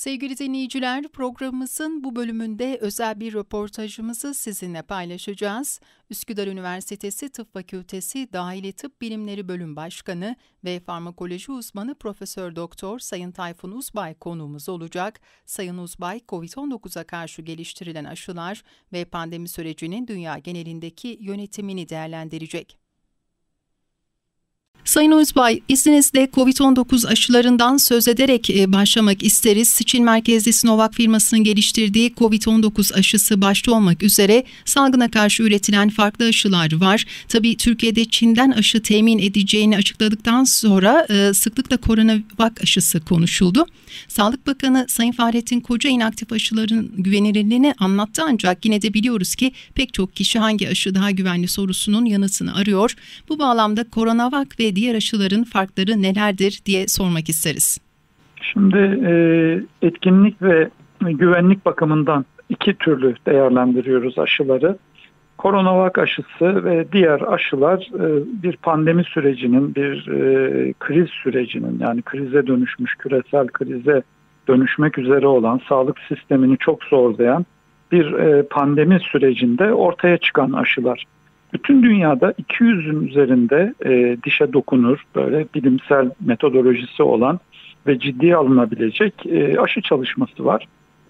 Sevgili dinleyiciler, programımızın bu bölümünde özel bir röportajımızı sizinle paylaşacağız. Üsküdar Üniversitesi Tıp Fakültesi Dahili Tıp Bilimleri Bölüm Başkanı ve farmakoloji uzmanı Profesör Doktor Sayın Tayfun Uzbay konuğumuz olacak. Sayın Uzbay, COVID-19'a karşı geliştirilen aşılar ve pandemi sürecinin dünya genelindeki yönetimini değerlendirecek. Sayın Özbay, izninizle COVID-19 aşılarından söz ederek e, başlamak isteriz. Çin merkezli Sinovac firmasının geliştirdiği COVID-19 aşısı başta olmak üzere salgına karşı üretilen farklı aşılar var. Tabii Türkiye'de Çin'den aşı temin edeceğini açıkladıktan sonra e, sıklıkla koronavak aşısı konuşuldu. Sağlık Bakanı Sayın Fahrettin Koca inaktif aşıların güvenilirliğini anlattı ancak yine de biliyoruz ki pek çok kişi hangi aşı daha güvenli sorusunun yanıtını arıyor. Bu bağlamda koronavak ve diğer aşıların farkları nelerdir diye sormak isteriz. Şimdi e, etkinlik ve güvenlik bakımından iki türlü değerlendiriyoruz aşıları. Koronavak aşısı ve diğer aşılar e, bir pandemi sürecinin, bir e, kriz sürecinin yani krize dönüşmüş, küresel krize dönüşmek üzere olan sağlık sistemini çok zorlayan bir pandemi sürecinde ortaya çıkan aşılar. Bütün dünyada 200'ün üzerinde dişe dokunur böyle bilimsel metodolojisi olan ve ciddiye alınabilecek aşı çalışması var.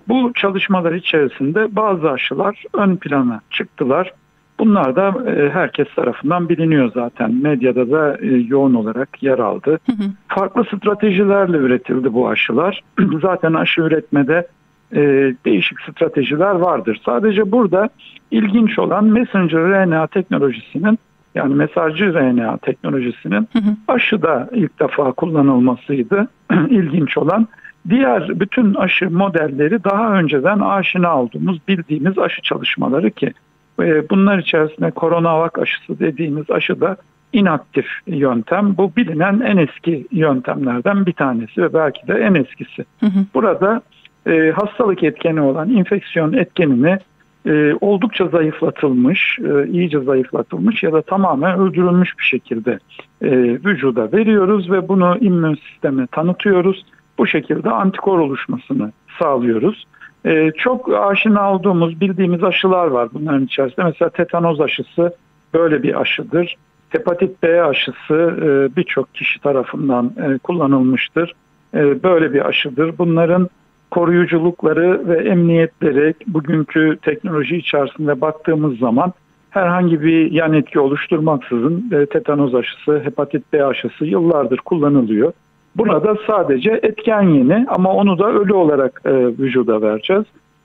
Bu çalışmalar içerisinde bazı aşılar ön plana çıktılar. Bunlar da e, herkes tarafından biliniyor zaten. Medyada da e, yoğun olarak yer aldı. Hı hı. Farklı stratejilerle üretildi bu aşılar. zaten aşı üretmede e, değişik stratejiler vardır. Sadece burada ilginç olan messenger RNA teknolojisinin yani mesajcı RNA teknolojisinin hı hı. aşıda ilk defa kullanılmasıydı. ilginç olan Diğer bütün aşı modelleri daha önceden aşina olduğumuz, bildiğimiz aşı çalışmaları ki e, bunlar içerisinde koronavak aşısı dediğimiz aşı da inaktif yöntem. Bu bilinen en eski yöntemlerden bir tanesi ve belki de en eskisi. Hı hı. Burada e, hastalık etkeni olan infeksiyon etkenini e, oldukça zayıflatılmış, e, iyice zayıflatılmış ya da tamamen öldürülmüş bir şekilde e, vücuda veriyoruz ve bunu immün sisteme tanıtıyoruz bu şekilde antikor oluşmasını sağlıyoruz. Ee, çok aşina olduğumuz, bildiğimiz aşılar var bunların içerisinde. Mesela tetanoz aşısı böyle bir aşıdır. Hepatit B aşısı e, birçok kişi tarafından e, kullanılmıştır. E, böyle bir aşıdır. Bunların koruyuculukları ve emniyetleri bugünkü teknoloji içerisinde baktığımız zaman herhangi bir yan etki oluşturmaksızın e, tetanoz aşısı, hepatit B aşısı yıllardır kullanılıyor. Burada sadece etken yeni ama onu da ölü olarak e, vücuda vereceğiz.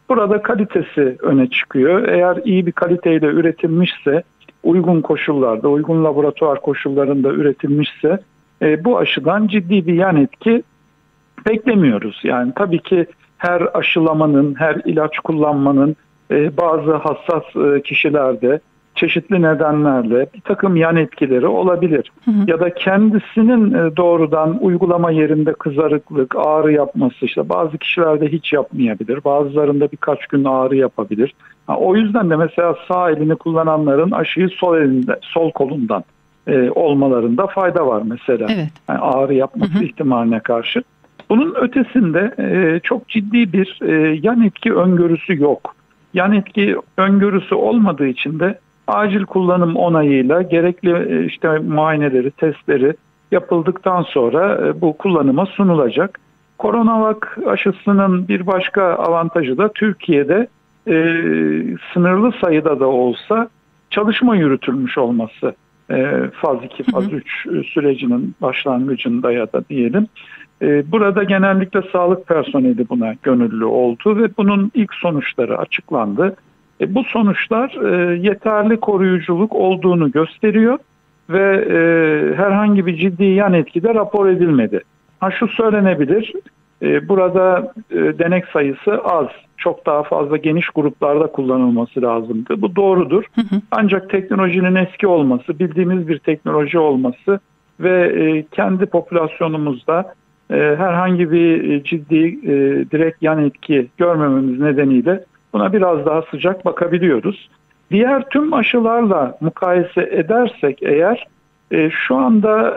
Burada kalitesi öne çıkıyor. Eğer iyi bir kaliteyle üretilmişse, uygun koşullarda, uygun laboratuvar koşullarında üretilmişse e, bu aşıdan ciddi bir yan etki beklemiyoruz. Yani tabii ki her aşılamanın, her ilaç kullanmanın e, bazı hassas e, kişilerde çeşitli nedenlerle bir takım yan etkileri olabilir. Hı hı. Ya da kendisinin e, doğrudan uygulama yerinde kızarıklık, ağrı yapması işte bazı kişilerde hiç yapmayabilir. Bazılarında birkaç gün ağrı yapabilir. Ha, o yüzden de mesela sağ elini kullananların aşıyı sol elinde, sol kolundan e, olmalarında fayda var mesela. Evet. Yani ağrı yapması hı hı. ihtimaline karşı. Bunun ötesinde e, çok ciddi bir e, yan etki öngörüsü yok. Yan etki öngörüsü olmadığı için de acil kullanım onayıyla gerekli e, işte muayeneleri, testleri yapıldıktan sonra e, bu kullanıma sunulacak. Koronavak aşısının bir başka avantajı da Türkiye'de e, sınırlı sayıda da olsa çalışma yürütülmüş olması. E, faz 2, faz 3 e, sürecinin başlangıcında ya da diyelim. E, burada genellikle sağlık personeli buna gönüllü oldu ve bunun ilk sonuçları açıklandı. E, bu sonuçlar e, yeterli koruyuculuk olduğunu gösteriyor ve e, herhangi bir ciddi yan etki de rapor edilmedi. Ha şu söylenebilir, burada denek sayısı az, çok daha fazla geniş gruplarda kullanılması lazımdı. Bu doğrudur. Ancak teknolojinin eski olması, bildiğimiz bir teknoloji olması ve kendi popülasyonumuzda herhangi bir e, ciddi e, direkt yan etki görmememiz nedeniyle Buna biraz daha sıcak bakabiliyoruz. Diğer tüm aşılarla mukayese edersek eğer e, şu anda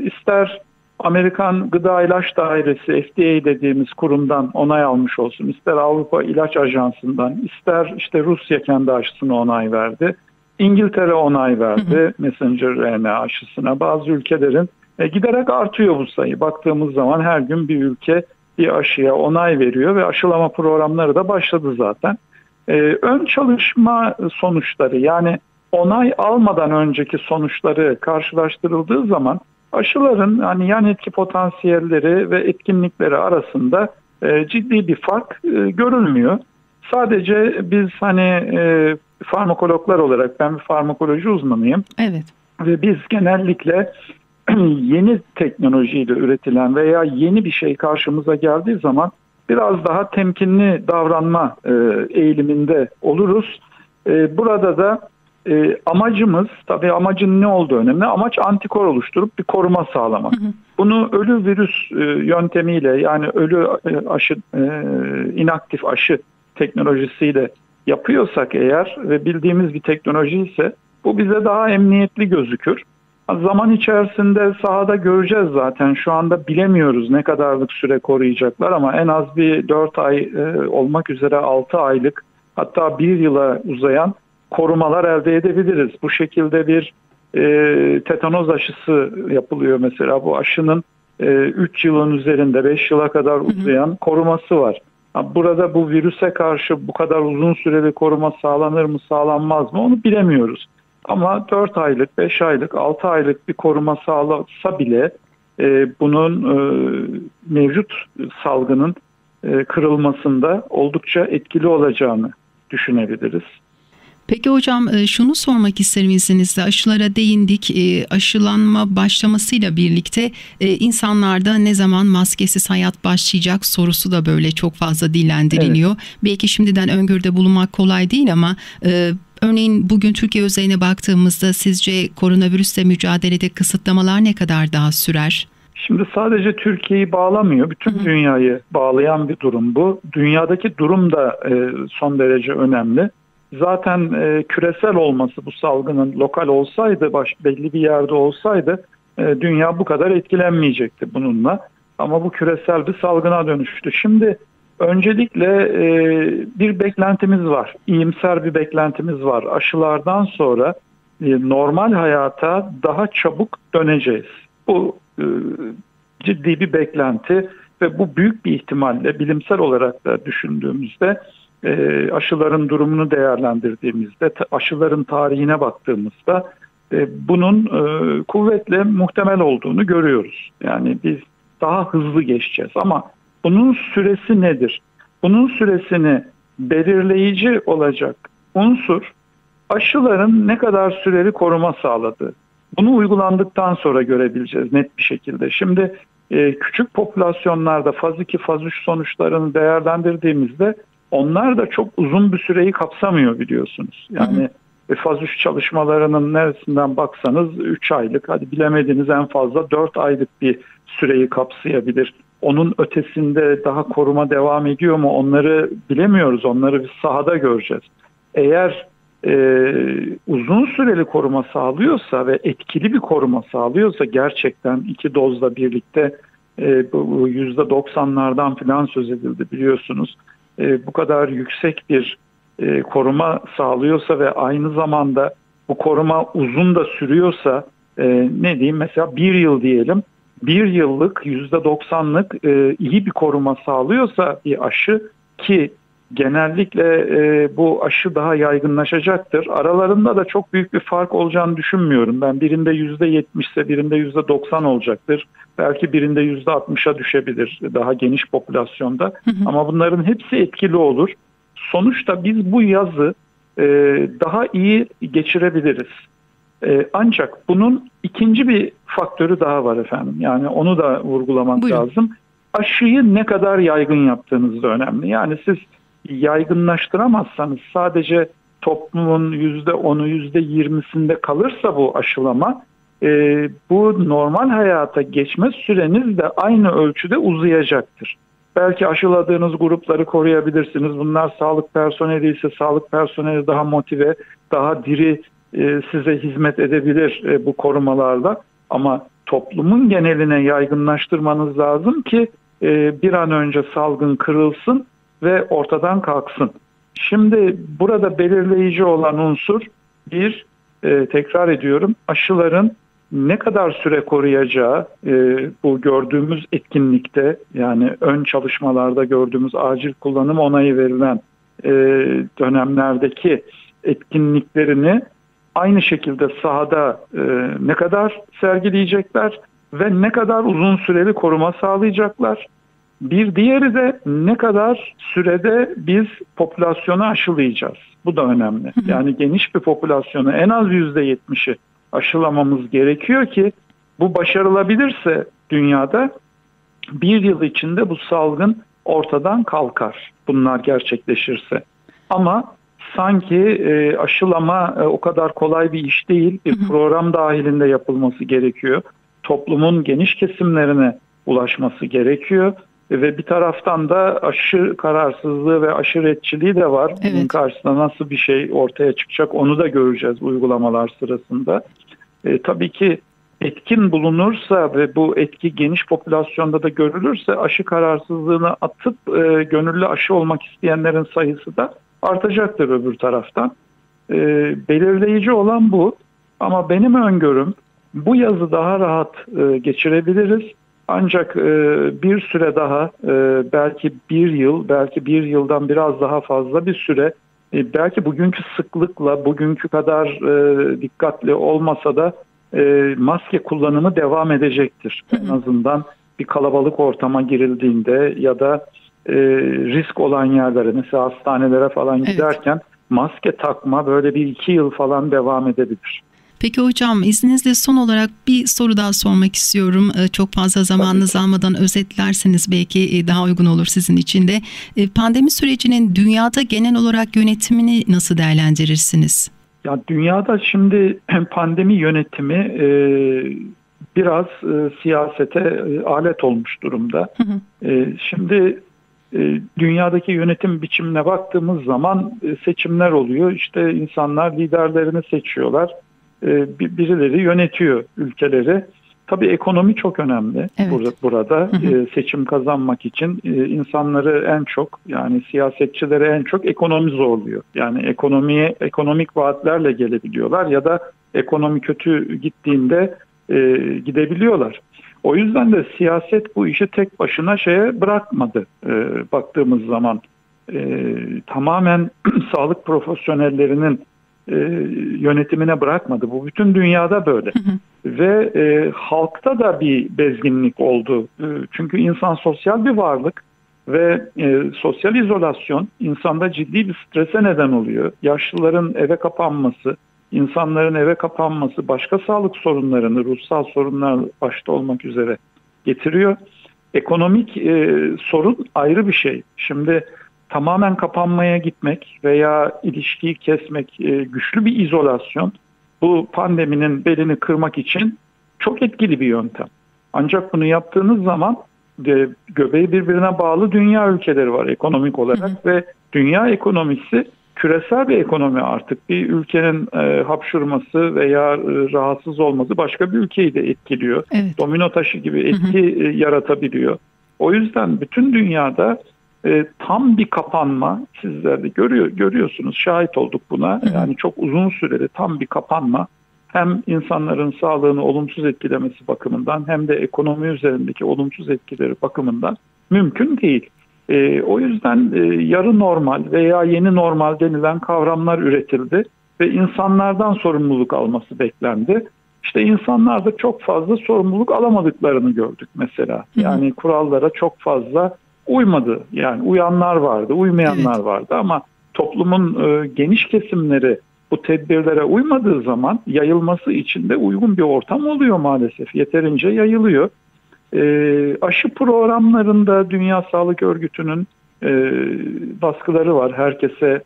ister Amerikan Gıda İlaç Dairesi FDA dediğimiz kurumdan onay almış olsun, ister Avrupa İlaç Ajansı'ndan, ister işte Rusya kendi aşısına onay verdi. İngiltere onay verdi messenger RNA aşısına. Bazı ülkelerin e, giderek artıyor bu sayı. Baktığımız zaman her gün bir ülke bir aşıya onay veriyor ve aşılama programları da başladı zaten. E, ön çalışma sonuçları yani onay almadan önceki sonuçları karşılaştırıldığı zaman aşıların hani yan etki potansiyelleri ve etkinlikleri arasında e, ciddi bir fark e, görülmüyor. Sadece biz hani e, farmakologlar olarak ben bir farmakoloji uzmanıyım. Evet. Ve biz genellikle yeni teknolojiyle üretilen veya yeni bir şey karşımıza geldiği zaman biraz daha temkinli davranma e, eğiliminde oluruz. E, burada da e, amacımız, tabii amacın ne olduğu önemli. Amaç antikor oluşturup bir koruma sağlamak. Hı hı. Bunu ölü virüs e, yöntemiyle yani ölü e, aşı, e, inaktif aşı teknolojisiyle yapıyorsak eğer ve bildiğimiz bir teknoloji ise bu bize daha emniyetli gözükür. Zaman içerisinde sahada göreceğiz zaten. Şu anda bilemiyoruz ne kadarlık süre koruyacaklar ama en az bir 4 ay e, olmak üzere 6 aylık hatta 1 yıla uzayan korumalar elde edebiliriz. Bu şekilde bir e, tetanoz aşısı yapılıyor mesela. Bu aşının 3 e, yılın üzerinde 5 yıla kadar uzayan hı hı. koruması var. Burada bu virüse karşı bu kadar uzun süreli koruma sağlanır mı sağlanmaz mı onu bilemiyoruz. Ama 4 aylık, 5 aylık, 6 aylık bir koruma sağlasa bile e, bunun e, mevcut salgının e, kırılmasında oldukça etkili olacağını düşünebiliriz. Peki hocam e, şunu sormak isterim izninizle aşılara değindik e, aşılanma başlamasıyla birlikte e, insanlarda ne zaman maskesiz hayat başlayacak sorusu da böyle çok fazla dillendiriliyor. Evet. Belki şimdiden öngörüde bulunmak kolay değil ama Örneğin bugün Türkiye özeline baktığımızda sizce koronavirüsle mücadelede kısıtlamalar ne kadar daha sürer? Şimdi sadece Türkiye'yi bağlamıyor. Bütün dünyayı bağlayan bir durum bu. Dünyadaki durum da son derece önemli zaten e, küresel olması bu salgının lokal olsaydı, baş, belli bir yerde olsaydı e, dünya bu kadar etkilenmeyecekti bununla. Ama bu küresel bir salgına dönüştü. Şimdi öncelikle e, bir beklentimiz var, iyimser bir beklentimiz var. Aşılardan sonra e, normal hayata daha çabuk döneceğiz. Bu e, ciddi bir beklenti ve bu büyük bir ihtimalle bilimsel olarak da düşündüğümüzde e, aşıların durumunu değerlendirdiğimizde, aşıların tarihine baktığımızda e, bunun e, kuvvetle muhtemel olduğunu görüyoruz. Yani biz daha hızlı geçeceğiz ama bunun süresi nedir? Bunun süresini belirleyici olacak unsur aşıların ne kadar süreli koruma sağladığı. Bunu uygulandıktan sonra görebileceğiz net bir şekilde. Şimdi e, küçük popülasyonlarda faz 2, faz 3 sonuçlarını değerlendirdiğimizde onlar da çok uzun bir süreyi kapsamıyor biliyorsunuz. Yani hı hı. faz 3 çalışmalarının neresinden baksanız 3 aylık hadi bilemediniz en fazla 4 aylık bir süreyi kapsayabilir. Onun ötesinde daha koruma devam ediyor mu onları bilemiyoruz. Onları biz sahada göreceğiz. Eğer e, uzun süreli koruma sağlıyorsa ve etkili bir koruma sağlıyorsa gerçekten iki dozla birlikte e, bu %90'lardan falan söz edildi biliyorsunuz e, bu kadar yüksek bir e, koruma sağlıyorsa ve aynı zamanda bu koruma uzun da sürüyorsa e, ne diyeyim mesela bir yıl diyelim bir yıllık yüzde doksanlık e, iyi bir koruma sağlıyorsa bir aşı ki genellikle e, bu aşı daha yaygınlaşacaktır. Aralarında da çok büyük bir fark olacağını düşünmüyorum. Ben birinde yüzde yetmiş ise birinde yüzde doksan olacaktır. Belki birinde yüzde altmışa düşebilir daha geniş popülasyonda. Hı hı. Ama bunların hepsi etkili olur. Sonuçta biz bu yazı e, daha iyi geçirebiliriz. E, ancak bunun ikinci bir faktörü daha var efendim. Yani onu da vurgulamak Buyurun. lazım. Aşıyı ne kadar yaygın yaptığınız da önemli. Yani siz yaygınlaştıramazsanız sadece toplumun yüzde onu yüzde yirmisinde kalırsa bu aşılama e, bu normal hayata geçme süreniz de aynı ölçüde uzayacaktır. Belki aşıladığınız grupları koruyabilirsiniz. Bunlar sağlık personeli ise sağlık personeli daha motive, daha diri size hizmet edebilir e, bu korumalarla. Ama toplumun geneline yaygınlaştırmanız lazım ki e, bir an önce salgın kırılsın ve ortadan kalksın. Şimdi burada belirleyici olan unsur bir, e, tekrar ediyorum, aşıların ne kadar süre koruyacağı e, bu gördüğümüz etkinlikte yani ön çalışmalarda gördüğümüz acil kullanım onayı verilen e, dönemlerdeki etkinliklerini aynı şekilde sahada e, ne kadar sergileyecekler ve ne kadar uzun süreli koruma sağlayacaklar. Bir diğeri de ne kadar sürede biz popülasyonu aşılayacağız. Bu da önemli. Yani geniş bir popülasyonu en az %70'i aşılamamız gerekiyor ki bu başarılabilirse dünyada bir yıl içinde bu salgın ortadan kalkar. Bunlar gerçekleşirse. Ama sanki e, aşılama e, o kadar kolay bir iş değil. Bir program dahilinde yapılması gerekiyor. Toplumun geniş kesimlerine ulaşması gerekiyor. Ve bir taraftan da aşı kararsızlığı ve aşiretçiliği de var. Evet. Bunun karşısında nasıl bir şey ortaya çıkacak onu da göreceğiz uygulamalar sırasında. E, tabii ki etkin bulunursa ve bu etki geniş popülasyonda da görülürse aşı kararsızlığını atıp e, gönüllü aşı olmak isteyenlerin sayısı da artacaktır öbür taraftan. E, belirleyici olan bu ama benim öngörüm bu yazı daha rahat e, geçirebiliriz. Ancak e, bir süre daha e, belki bir yıl belki bir yıldan biraz daha fazla bir süre e, belki bugünkü sıklıkla bugünkü kadar e, dikkatli olmasa da e, maske kullanımı devam edecektir. En azından bir kalabalık ortama girildiğinde ya da e, risk olan yerlere mesela hastanelere falan giderken evet. maske takma böyle bir iki yıl falan devam edebilir. Peki hocam izninizle son olarak bir soru daha sormak istiyorum. Ee, çok fazla zamanınızı almadan özetlerseniz belki e, daha uygun olur sizin için de. Ee, pandemi sürecinin dünyada genel olarak yönetimini nasıl değerlendirirsiniz? Ya dünyada şimdi pandemi yönetimi e, biraz e, siyasete e, alet olmuş durumda. Hı hı. E, şimdi e, dünyadaki yönetim biçimine baktığımız zaman e, seçimler oluyor. İşte insanlar liderlerini seçiyorlar. E, birileri yönetiyor ülkeleri. Tabii ekonomi çok önemli evet. burada, burada. Hı hı. seçim kazanmak için insanları en çok yani siyasetçileri en çok ekonomi zorluyor. Yani ekonomiye ekonomik vaatlerle gelebiliyorlar ya da ekonomi kötü gittiğinde e, gidebiliyorlar. O yüzden de siyaset bu işi tek başına şeye bırakmadı e, baktığımız zaman. E, tamamen sağlık profesyonellerinin e, yönetimine bırakmadı. Bu bütün dünyada böyle. Hı hı. Ve e, halkta da bir bezginlik oldu. E, çünkü insan sosyal bir varlık ve e, sosyal izolasyon insanda ciddi bir strese neden oluyor. Yaşlıların eve kapanması, insanların eve kapanması başka sağlık sorunlarını, ruhsal sorunlar başta olmak üzere getiriyor. Ekonomik e, sorun ayrı bir şey. Şimdi tamamen kapanmaya gitmek veya ilişkiyi kesmek, e, güçlü bir izolasyon bu pandeminin belini kırmak için çok etkili bir yöntem. Ancak bunu yaptığınız zaman de, göbeği birbirine bağlı dünya ülkeleri var ekonomik olarak hı hı. ve dünya ekonomisi küresel bir ekonomi artık. Bir ülkenin e, hapşurması veya e, rahatsız olması başka bir ülkeyi de etkiliyor. Evet. Domino taşı gibi etki hı hı. E, yaratabiliyor. O yüzden bütün dünyada e, tam bir kapanma sizler de görüyor, görüyorsunuz şahit olduk buna. Hı hı. Yani çok uzun süreli tam bir kapanma hem insanların sağlığını olumsuz etkilemesi bakımından hem de ekonomi üzerindeki olumsuz etkileri bakımından mümkün değil. E, o yüzden e, yarı normal veya yeni normal denilen kavramlar üretildi ve insanlardan sorumluluk alması beklendi. İşte insanlar da çok fazla sorumluluk alamadıklarını gördük mesela. Yani kurallara çok fazla uymadı. Yani uyanlar vardı, uymayanlar evet. vardı ama toplumun e, geniş kesimleri bu tedbirlere uymadığı zaman yayılması için de uygun bir ortam oluyor maalesef. Yeterince yayılıyor. E, aşı programlarında Dünya Sağlık Örgütü'nün e, baskıları var. Herkese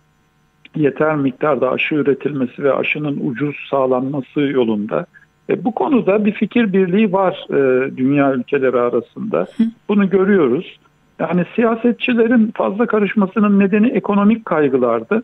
yeter miktarda aşı üretilmesi ve aşının ucuz sağlanması yolunda. E, bu konuda bir fikir birliği var e, dünya ülkeleri arasında. Bunu görüyoruz. Yani siyasetçilerin fazla karışmasının nedeni ekonomik kaygılardı.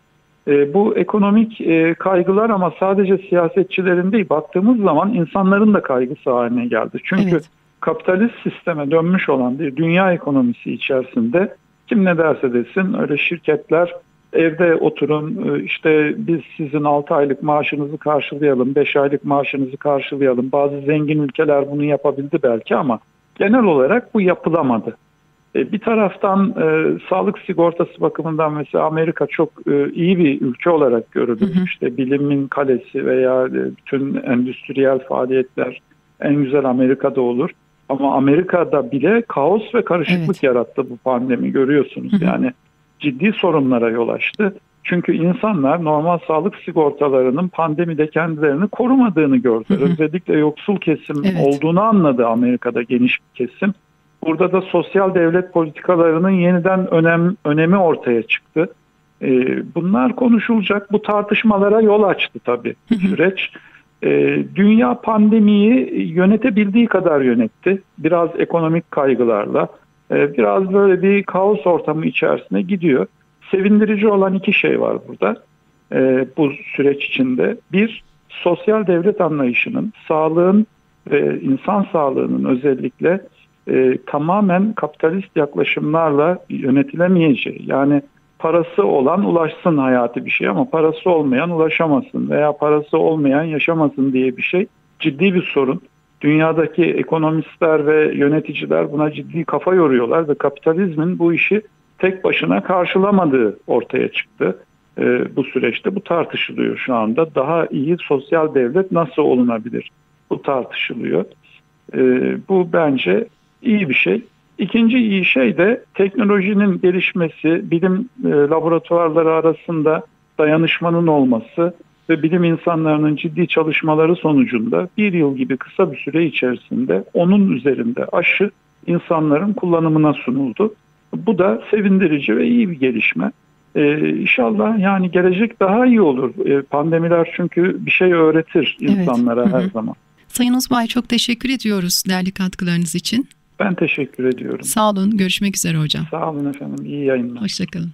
E, bu ekonomik e, kaygılar ama sadece siyasetçilerin değil baktığımız zaman insanların da kaygısı haline geldi. Çünkü evet. Kapitalist sisteme dönmüş olan bir dünya ekonomisi içerisinde kim ne derse desin öyle şirketler evde oturun e, işte biz sizin 6 aylık maaşınızı karşılayalım 5 aylık maaşınızı karşılayalım bazı zengin ülkeler bunu yapabildi belki ama genel olarak bu yapılamadı. E, bir taraftan e, sağlık sigortası bakımından mesela Amerika çok e, iyi bir ülke olarak görülür. Hı hı. İşte bilimin kalesi veya e, bütün endüstriyel faaliyetler en güzel Amerika'da olur. Ama Amerika'da bile kaos ve karışıklık evet. yarattı bu pandemi görüyorsunuz. Hı hı. Yani ciddi sorunlara yol açtı. Çünkü insanlar normal sağlık sigortalarının pandemide kendilerini korumadığını gördü. Hı hı. Özellikle yoksul kesim evet. olduğunu anladı Amerika'da geniş bir kesim. Burada da sosyal devlet politikalarının yeniden önem, önemi ortaya çıktı. E, bunlar konuşulacak. Bu tartışmalara yol açtı tabii süreç. E, dünya pandemiyi yönetebildiği kadar yönetti. Biraz ekonomik kaygılarla, e, biraz böyle bir kaos ortamı içerisine gidiyor. Sevindirici olan iki şey var burada e, bu süreç içinde. Bir, sosyal devlet anlayışının, sağlığın ve insan sağlığının özellikle e, tamamen kapitalist yaklaşımlarla yönetilemeyeceği. Yani parası olan ulaşsın hayatı bir şey ama parası olmayan ulaşamasın veya parası olmayan yaşamasın diye bir şey ciddi bir sorun. Dünyadaki ekonomistler ve yöneticiler buna ciddi kafa yoruyorlar ve kapitalizmin bu işi tek başına karşılamadığı ortaya çıktı. Ee, bu süreçte bu tartışılıyor şu anda. Daha iyi sosyal devlet nasıl olunabilir? Bu tartışılıyor. Ee, bu bence iyi bir şey. İkinci iyi şey de teknolojinin gelişmesi, bilim e, laboratuvarları arasında dayanışmanın olması ve bilim insanlarının ciddi çalışmaları sonucunda bir yıl gibi kısa bir süre içerisinde onun üzerinde aşı insanların kullanımına sunuldu. Bu da sevindirici ve iyi bir gelişme. Ee, inşallah yani gelecek daha iyi olur. Ee, pandemiler çünkü bir şey öğretir insanlara evet. her zaman. Sayın Uzbay çok teşekkür ediyoruz değerli katkılarınız için. Ben teşekkür ediyorum. Sağ olun. Görüşmek üzere hocam. Sağ olun efendim. İyi yayınlar. Hoşçakalın.